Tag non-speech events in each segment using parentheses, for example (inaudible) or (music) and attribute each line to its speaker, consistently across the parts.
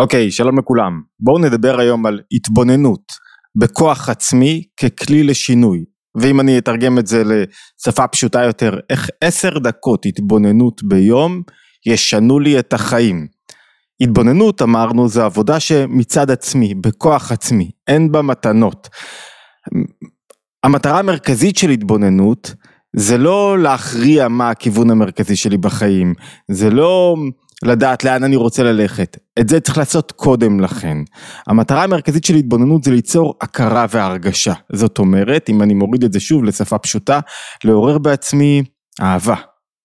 Speaker 1: אוקיי, okay, שלום לכולם. בואו נדבר היום על התבוננות בכוח עצמי ככלי לשינוי. ואם אני אתרגם את זה לשפה פשוטה יותר, איך עשר דקות התבוננות ביום ישנו לי את החיים. התבוננות אמרנו זה עבודה שמצד עצמי, בכוח עצמי, אין בה מתנות. המטרה המרכזית של התבוננות זה לא להכריע מה הכיוון המרכזי שלי בחיים, זה לא לדעת לאן אני רוצה ללכת. את זה צריך לעשות קודם לכן. המטרה המרכזית של התבוננות זה ליצור הכרה והרגשה. זאת אומרת, אם אני מוריד את זה שוב לשפה פשוטה, לעורר בעצמי אהבה.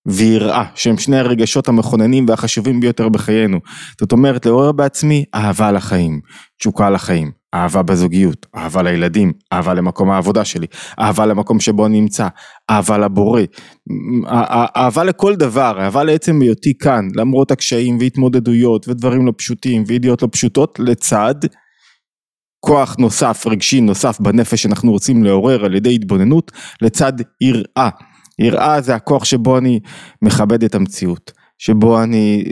Speaker 1: ויראה, שהם שני הרגשות המכוננים והחשובים ביותר בחיינו. זאת אומרת, לעורר בעצמי אהבה לחיים, תשוקה לחיים, אהבה בזוגיות, אהבה לילדים, אהבה למקום העבודה שלי, אהבה למקום שבו אני נמצא, אהבה לבורא, אהבה לכל דבר, אהבה לעצם היותי כאן, למרות הקשיים והתמודדויות ודברים לא פשוטים וידיעות לא פשוטות, לצד כוח נוסף, רגשי נוסף בנפש שאנחנו רוצים לעורר על ידי התבוננות, לצד יראה. יראה זה הכוח שבו אני מכבד את המציאות. שבו אני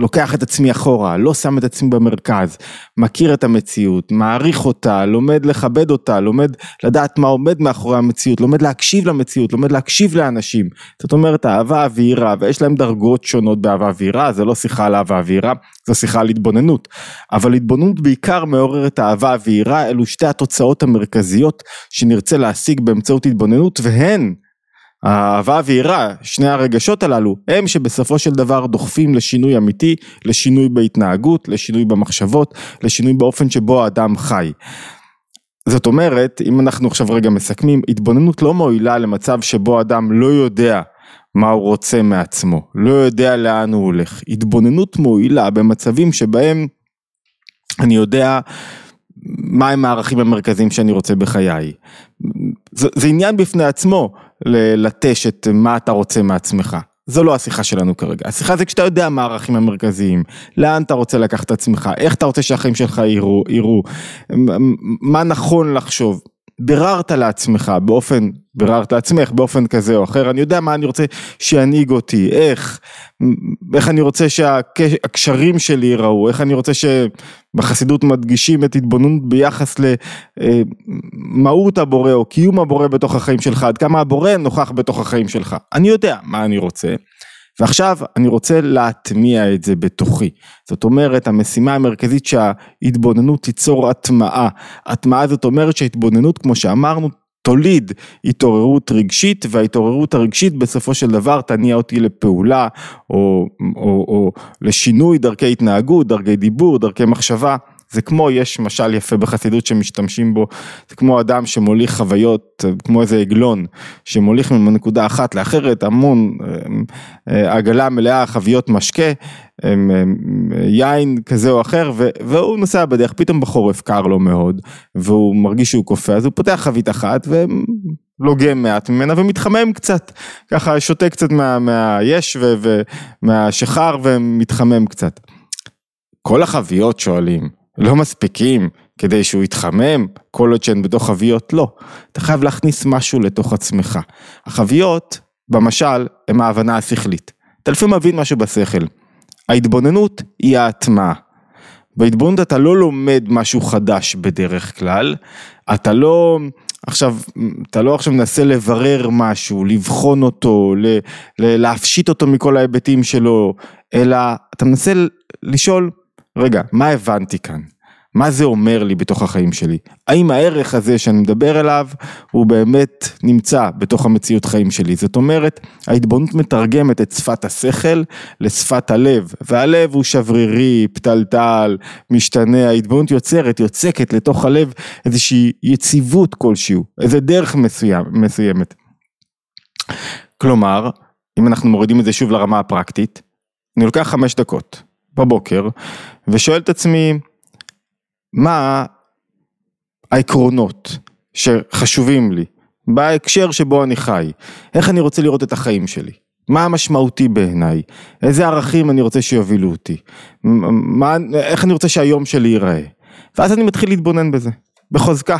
Speaker 1: לוקח את עצמי אחורה, לא שם את עצמי במרכז, מכיר את המציאות, מעריך אותה, לומד לכבד אותה, לומד לדעת מה עומד מאחורי המציאות, לומד להקשיב למציאות, לומד להקשיב לאנשים. זאת אומרת אהבה ויראה, ויש להם דרגות שונות באהבה ויראה, זה לא שיחה על אהבה ויראה, זו שיחה על התבוננות. אבל התבוננות בעיקר מעוררת אהבה ויראה, אלו שתי התוצאות המרכזיות שנרצה להשיג באמצעות התבוננות, והן האהבה ויראה, שני הרגשות הללו, הם שבסופו של דבר דוחפים לשינוי אמיתי, לשינוי בהתנהגות, לשינוי במחשבות, לשינוי באופן שבו האדם חי. זאת אומרת, אם אנחנו עכשיו רגע מסכמים, התבוננות לא מועילה למצב שבו אדם לא יודע מה הוא רוצה מעצמו, לא יודע לאן הוא הולך. התבוננות מועילה במצבים שבהם אני יודע מהם הערכים המרכזיים שאני רוצה בחיי. זה, זה עניין בפני עצמו ללטש את מה אתה רוצה מעצמך. זו לא השיחה שלנו כרגע, השיחה זה כשאתה יודע מה הערכים המרכזיים, לאן אתה רוצה לקחת את עצמך, איך אתה רוצה שהחיים שלך יראו, מה נכון לחשוב, ביררת לעצמך באופן, ביררת לעצמך באופן כזה או אחר, אני יודע מה אני רוצה שינהיג אותי, איך, איך אני רוצה שהקשרים שלי ייראו, איך אני רוצה שבחסידות מדגישים את התבוננות ביחס למהות הבורא או קיום הבורא בתוך החיים שלך, עד כמה הבורא נוכח בתוך החיים שלך, אני יודע מה אני רוצה. ועכשיו אני רוצה להטמיע את זה בתוכי. זאת אומרת, המשימה המרכזית שההתבוננות תיצור הטמעה. הטמעה זאת אומרת שההתבוננות, כמו שאמרנו, תוליד התעוררות רגשית וההתעוררות הרגשית בסופו של דבר תניע אותי לפעולה או, או, או לשינוי דרכי התנהגות, דרכי דיבור, דרכי מחשבה זה כמו, יש משל יפה בחסידות שמשתמשים בו, זה כמו אדם שמוליך חוויות, כמו איזה עגלון, שמוליך מנקודה אחת לאחרת, המון אה, עגלה מלאה חביות משקה, יין כזה או אחר, והוא נוסע בדרך, פתאום בחורף קר לו מאוד, והוא מרגיש שהוא קופא, אז הוא פותח חבית אחת, ולוגם מעט ממנה ומתחמם קצת, ככה שותה קצת מה, מהיש ומהשיכר ומתחמם קצת. כל החביות שואלים, לא מספיקים כדי שהוא יתחמם, כל עוד שהן בתוך חביות לא. אתה חייב להכניס משהו לתוך עצמך. החביות, במשל, הן ההבנה השכלית. אתה לפעמים מבין משהו בשכל. ההתבוננות היא ההטמעה. בהתבוננות אתה לא לומד משהו חדש בדרך כלל, אתה לא עכשיו, אתה לא עכשיו מנסה לברר משהו, לבחון אותו, ל, ל, להפשיט אותו מכל ההיבטים שלו, אלא אתה מנסה לשאול רגע, מה הבנתי כאן? מה זה אומר לי בתוך החיים שלי? האם הערך הזה שאני מדבר אליו הוא באמת נמצא בתוך המציאות חיים שלי? זאת אומרת, ההתבוננות מתרגמת את שפת השכל לשפת הלב, והלב הוא שברירי, פתלתל, משתנה, ההתבוננות יוצרת, יוצקת לתוך הלב איזושהי יציבות כלשהו, איזה דרך מסוים, מסוימת. כלומר, אם אנחנו מורידים את זה שוב לרמה הפרקטית, אני לוקח חמש דקות. בבוקר ושואל את עצמי מה העקרונות שחשובים לי בהקשר שבו אני חי, איך אני רוצה לראות את החיים שלי, מה המשמעותי בעיניי, איזה ערכים אני רוצה שיובילו אותי, מה, איך אני רוצה שהיום שלי ייראה, ואז אני מתחיל להתבונן בזה, בחוזקה,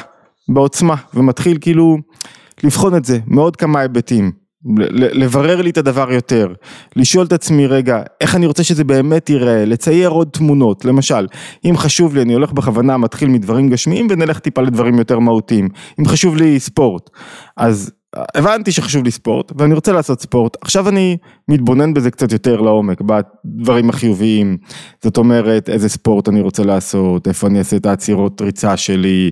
Speaker 1: בעוצמה, ומתחיל כאילו לבחון את זה מעוד כמה היבטים. לברר לי את הדבר יותר, לשאול את עצמי רגע, איך אני רוצה שזה באמת ייראה, לצייר עוד תמונות, למשל, אם חשוב לי, אני הולך בכוונה, מתחיל מדברים גשמיים ונלך טיפה לדברים יותר מהותיים, אם חשוב לי ספורט, אז הבנתי שחשוב לי ספורט ואני רוצה לעשות ספורט, עכשיו אני מתבונן בזה קצת יותר לעומק, בדברים החיוביים, זאת אומרת איזה ספורט אני רוצה לעשות, איפה אני אעשה את העצירות ריצה שלי,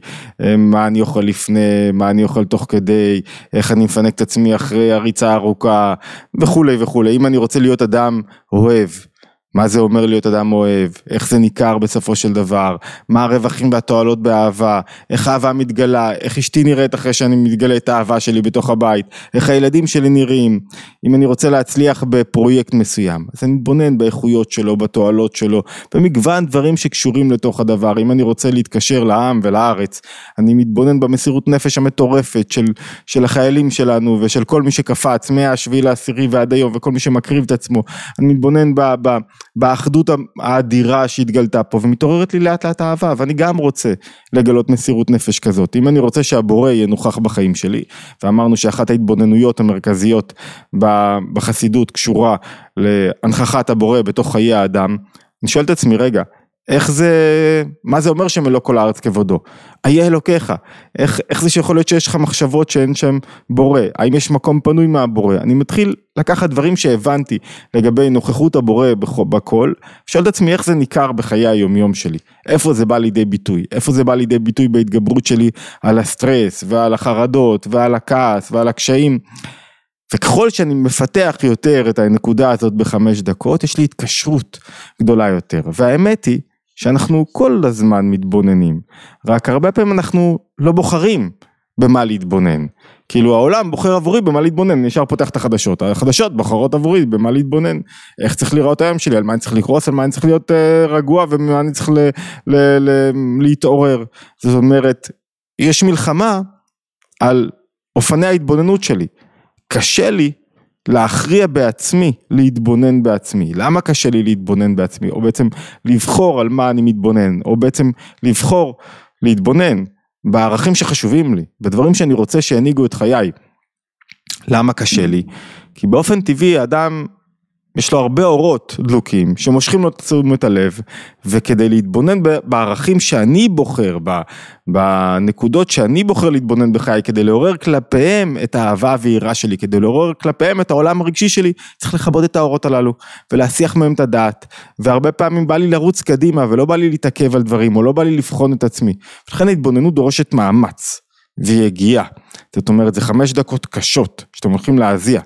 Speaker 1: מה אני אוכל לפני, מה אני אוכל תוך כדי, איך אני מפנק את עצמי אחרי הריצה הארוכה וכולי וכולי, אם אני רוצה להיות אדם אוהב מה זה אומר להיות אדם אוהב, איך זה ניכר בסופו של דבר, מה הרווחים והתועלות באהבה, איך האהבה מתגלה, איך אשתי נראית אחרי שאני מתגלה את האהבה שלי בתוך הבית, איך הילדים שלי נראים, אם אני רוצה להצליח בפרויקט מסוים, אז אני מתבונן באיכויות שלו, בתועלות שלו, במגוון דברים שקשורים לתוך הדבר, אם אני רוצה להתקשר לעם ולארץ, אני מתבונן במסירות נפש המטורפת של, של החיילים שלנו ושל כל מי שקפץ מהשביעי לעשירי ועד היום וכל מי שמקריב את עצמו, אני מתבונן ב... באחדות האדירה שהתגלתה פה ומתעוררת לי לאט לאט אהבה ואני גם רוצה לגלות מסירות נפש כזאת. אם אני רוצה שהבורא יהיה נוכח בחיים שלי ואמרנו שאחת ההתבוננויות המרכזיות בחסידות קשורה להנכחת הבורא בתוך חיי האדם אני שואל את עצמי רגע איך זה, מה זה אומר שמלוא כל הארץ כבודו? איה אלוקיך, איך, איך זה שיכול להיות שיש לך מחשבות שאין שם בורא? האם יש מקום פנוי מהבורא? אני מתחיל לקחת דברים שהבנתי לגבי נוכחות הבורא בכל, שואל את עצמי איך זה ניכר בחיי היומיום שלי, איפה זה בא לידי ביטוי, איפה זה בא לידי ביטוי בהתגברות שלי על הסטרס ועל החרדות ועל הכעס ועל הקשיים. וככל שאני מפתח יותר את הנקודה הזאת בחמש דקות, יש לי התקשרות גדולה יותר. והאמת היא שאנחנו כל הזמן מתבוננים, רק הרבה פעמים אנחנו לא בוחרים במה להתבונן. כאילו העולם בוחר עבורי במה להתבונן, ישר פותח את החדשות, החדשות בוחרות עבורי במה להתבונן, איך צריך לראות היום שלי, על מה אני צריך לכעוס, על מה אני צריך להיות uh, רגוע ומה אני צריך ל, ל, ל, להתעורר. זאת אומרת, יש מלחמה על אופני ההתבוננות שלי. קשה לי להכריע בעצמי, להתבונן בעצמי. למה קשה לי להתבונן בעצמי? או בעצם לבחור על מה אני מתבונן, או בעצם לבחור להתבונן בערכים שחשובים לי, בדברים שאני רוצה שינהיגו את חיי. למה קשה לי? כי באופן טבעי האדם יש לו הרבה אורות דלוקים שמושכים לו את תשומת הלב וכדי להתבונן בערכים שאני בוחר, בנקודות שאני בוחר להתבונן בחיי, כדי לעורר כלפיהם את האהבה והיראה שלי, כדי לעורר כלפיהם את העולם הרגשי שלי, צריך לכבות את האורות הללו ולהסיח מהם את הדעת. והרבה פעמים בא לי לרוץ קדימה ולא בא לי להתעכב על דברים או לא בא לי לבחון את עצמי, ולכן ההתבוננות דורשת מאמץ והיא הגיעה, זאת אומרת זה חמש דקות קשות שאתם הולכים להזיע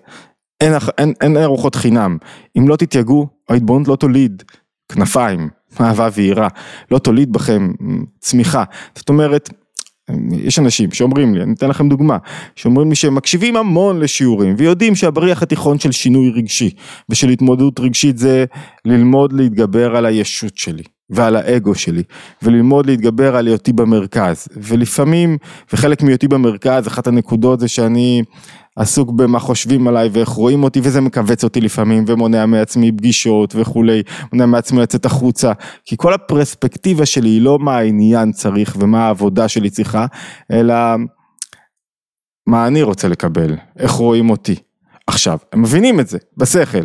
Speaker 1: אין, אין, אין ארוחות חינם, אם לא תתייגעו, ההתבוננות לא תוליד כנפיים, (laughs) אהבה ויראה, לא תוליד בכם צמיחה, זאת אומרת, יש אנשים שאומרים לי, אני אתן לכם דוגמה, שאומרים לי שהם מקשיבים המון לשיעורים ויודעים שהבריח התיכון של שינוי רגשי ושל התמודדות רגשית זה ללמוד להתגבר על הישות שלי ועל האגו שלי וללמוד להתגבר על היותי במרכז. ולפעמים וחלק מהיותי במרכז אחת הנקודות זה שאני עסוק במה חושבים עליי ואיך רואים אותי וזה מכווץ אותי לפעמים ומונע מעצמי פגישות וכולי, מונע מעצמי לצאת החוצה, כי כל הפרספקטיבה שלי היא לא מה העניין צריך ומה העבודה שלי צריכה, אלא מה אני רוצה לקבל, איך רואים אותי. עכשיו, הם מבינים את זה, בשכל.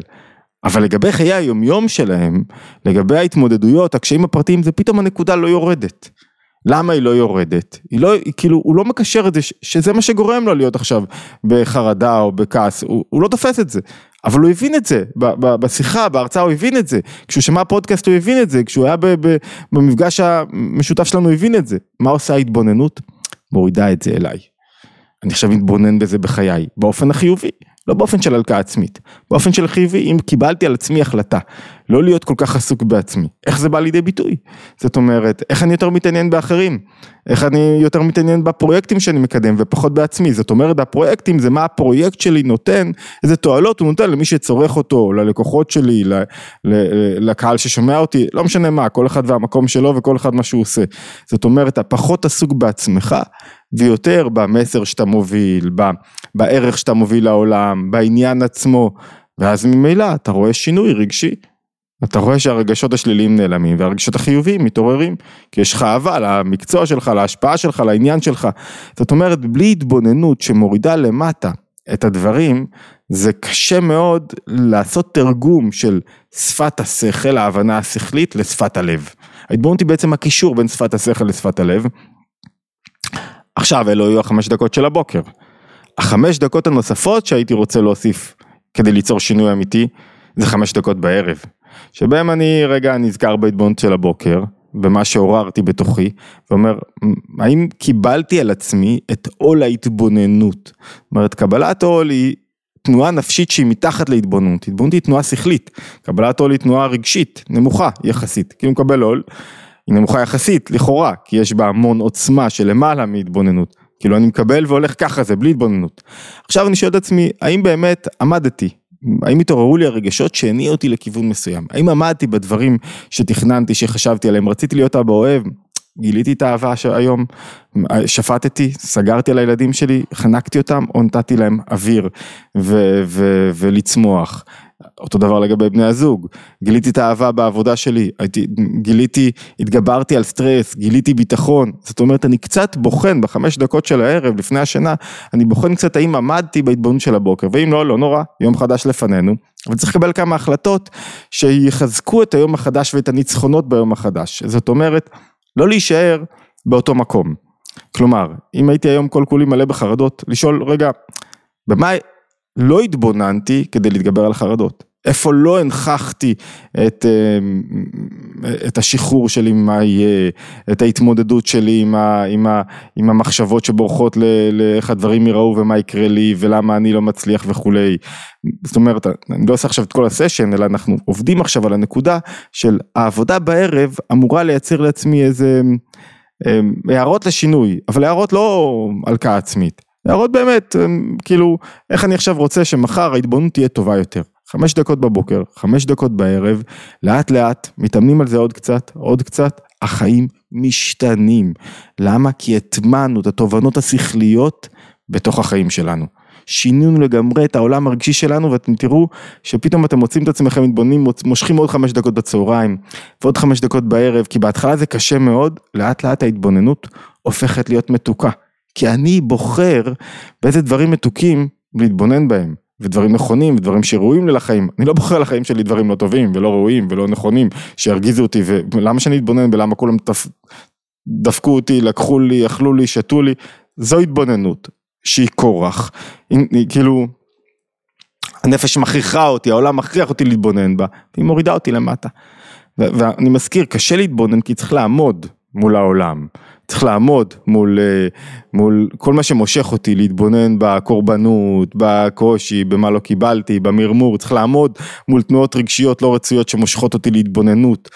Speaker 1: אבל לגבי חיי היומיום שלהם, לגבי ההתמודדויות, הקשיים הפרטיים, זה פתאום הנקודה לא יורדת. למה היא לא יורדת? היא לא, היא כאילו, הוא לא מקשר את זה, שזה מה שגורם לו להיות עכשיו בחרדה או בכעס, הוא, הוא לא תופס את זה, אבל הוא הבין את זה, ב, ב, בשיחה, בהרצאה הוא הבין את זה, כשהוא שמע פודקאסט הוא הבין את זה, כשהוא היה ב, ב, במפגש המשותף שלנו הוא הבין את זה. מה עושה ההתבוננות? מורידה את זה אליי. אני עכשיו מתבונן בזה בחיי, באופן החיובי. לא באופן של הלקאה עצמית, באופן של חיובי, אם קיבלתי על עצמי החלטה, לא להיות כל כך עסוק בעצמי, איך זה בא לידי ביטוי? זאת אומרת, איך אני יותר מתעניין באחרים, איך אני יותר מתעניין בפרויקטים שאני מקדם ופחות בעצמי, זאת אומרת, הפרויקטים זה מה הפרויקט שלי נותן, איזה תועלות הוא נותן למי שצורך אותו, ללקוחות שלי, לקהל ששומע אותי, לא משנה מה, כל אחד והמקום שלו וכל אחד מה שהוא עושה. זאת אומרת, אתה פחות עסוק בעצמך ויותר במסר שאתה מוביל, בערך שאתה מוביל לעולם, בעניין עצמו, ואז ממילא אתה רואה שינוי רגשי. אתה רואה שהרגשות השליליים נעלמים והרגשות החיוביים מתעוררים, כי יש לך אהבה למקצוע שלך, להשפעה שלך, לעניין שלך. זאת אומרת, בלי התבוננות שמורידה למטה את הדברים, זה קשה מאוד לעשות תרגום של שפת השכל, ההבנה השכלית, לשפת הלב. ההתבוננות היא בעצם הקישור בין שפת השכל לשפת הלב. עכשיו אלו היו החמש דקות של הבוקר. החמש דקות הנוספות שהייתי רוצה להוסיף כדי ליצור שינוי אמיתי, זה חמש דקות בערב. שבהם אני רגע נזכר בהתבוננות של הבוקר, במה שעוררתי בתוכי, ואומר, האם קיבלתי על עצמי את עול ההתבוננות? זאת אומרת, קבלת עול היא תנועה נפשית שהיא מתחת להתבוננות, התבוננות היא תנועה שכלית, קבלת עול היא תנועה רגשית, נמוכה יחסית, כאילו מקבל עול, היא נמוכה יחסית, לכאורה, כי יש בה המון עוצמה שלמעלה מהתבוננות, כאילו אני מקבל והולך ככה זה, בלי התבוננות. עכשיו אני שואל את עצמי, האם באמת עמדתי האם התעוררו לי הרגשות שהניעו אותי לכיוון מסוים? האם עמדתי בדברים שתכננתי, שחשבתי עליהם? רציתי להיות אבא אוהב, גיליתי את האהבה שהיום, שפטתי, סגרתי על הילדים שלי, חנקתי אותם, או נתתי להם אוויר ו- ו- ולצמוח. אותו דבר לגבי בני הזוג, גיליתי את האהבה בעבודה שלי, הייתי, גיליתי, התגברתי על סטרס, גיליתי ביטחון, זאת אומרת אני קצת בוחן בחמש דקות של הערב לפני השינה, אני בוחן קצת האם עמדתי בהתבוננות של הבוקר, ואם לא, לא נורא, יום חדש לפנינו, אבל צריך לקבל כמה החלטות שיחזקו את היום החדש ואת הניצחונות ביום החדש, זאת אומרת, לא להישאר באותו מקום. כלומר, אם הייתי היום כל כולי מלא בחרדות, לשאול, רגע, במה לא התבוננתי כדי להתגבר על חרדות? איפה לא הנכחתי את, אה, את השחרור שלי ממה יהיה, את ההתמודדות שלי עם, ה, עם, ה, עם המחשבות שבורחות לאיך הדברים ייראו ומה יקרה לי ולמה אני לא מצליח וכולי. זאת אומרת, אני לא עושה עכשיו את כל הסשן, אלא אנחנו עובדים עכשיו על הנקודה של העבודה בערב אמורה לייצר לעצמי איזה אה, הערות לשינוי, אבל הערות לא הלקאה עצמית. הערות באמת, אה, כאילו, איך אני עכשיו רוצה שמחר ההתבוננות תהיה טובה יותר. חמש דקות בבוקר, חמש דקות בערב, לאט לאט, מתאמנים על זה עוד קצת, עוד קצת, החיים משתנים. למה? כי הטמענו את התובנות השכליות בתוך החיים שלנו. שינינו לגמרי את העולם הרגשי שלנו ואתם תראו שפתאום אתם מוצאים את עצמכם מתבוננים, מושכים עוד חמש דקות בצהריים ועוד חמש דקות בערב, כי בהתחלה זה קשה מאוד, לאט לאט ההתבוננות הופכת להיות מתוקה. כי אני בוחר באיזה דברים מתוקים להתבונן בהם. ודברים נכונים ודברים שראויים לי לחיים, אני לא בוחר לחיים שלי דברים לא טובים ולא ראויים ולא נכונים שירגיזו אותי ולמה שאני אתבונן בלמה כולם תפ... דפקו אותי, לקחו לי, אכלו לי, שתו לי, זו התבוננות שהיא כורח, כאילו הנפש מכריחה אותי, העולם מכריח אותי להתבונן בה, והיא מורידה אותי למטה. ואני מזכיר, קשה להתבונן כי צריך לעמוד מול העולם. צריך לעמוד מול, אה, מול כל מה שמושך אותי, להתבונן בקורבנות, בקושי, במה לא קיבלתי, במרמור, צריך לעמוד מול תנועות רגשיות לא רצויות שמושכות אותי להתבוננות,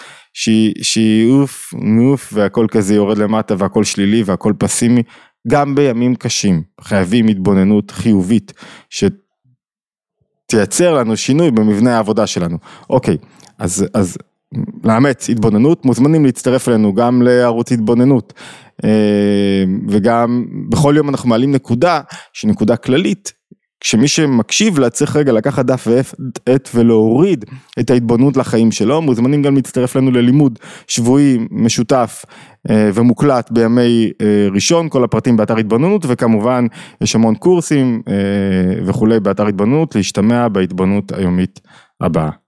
Speaker 1: שהיא אוף, אוף, והכל כזה יורד למטה והכל שלילי והכל פסימי, גם בימים קשים, חייבים התבוננות חיובית, שתייצר לנו שינוי במבנה העבודה שלנו. אוקיי, אז, אז לאמץ התבוננות, מוזמנים להצטרף אלינו גם לערוץ התבוננות אה, וגם בכל יום אנחנו מעלים נקודה שהיא נקודה כללית, כשמי שמקשיב לה צריך רגע לקחת דף ועט ולהוריד את ההתבוננות לחיים שלו, מוזמנים גם להצטרף לנו ללימוד שבועי משותף אה, ומוקלט בימי אה, ראשון, כל הפרטים באתר התבוננות וכמובן יש המון קורסים וכולי באתר התבוננות, להשתמע בהתבוננות היומית הבאה.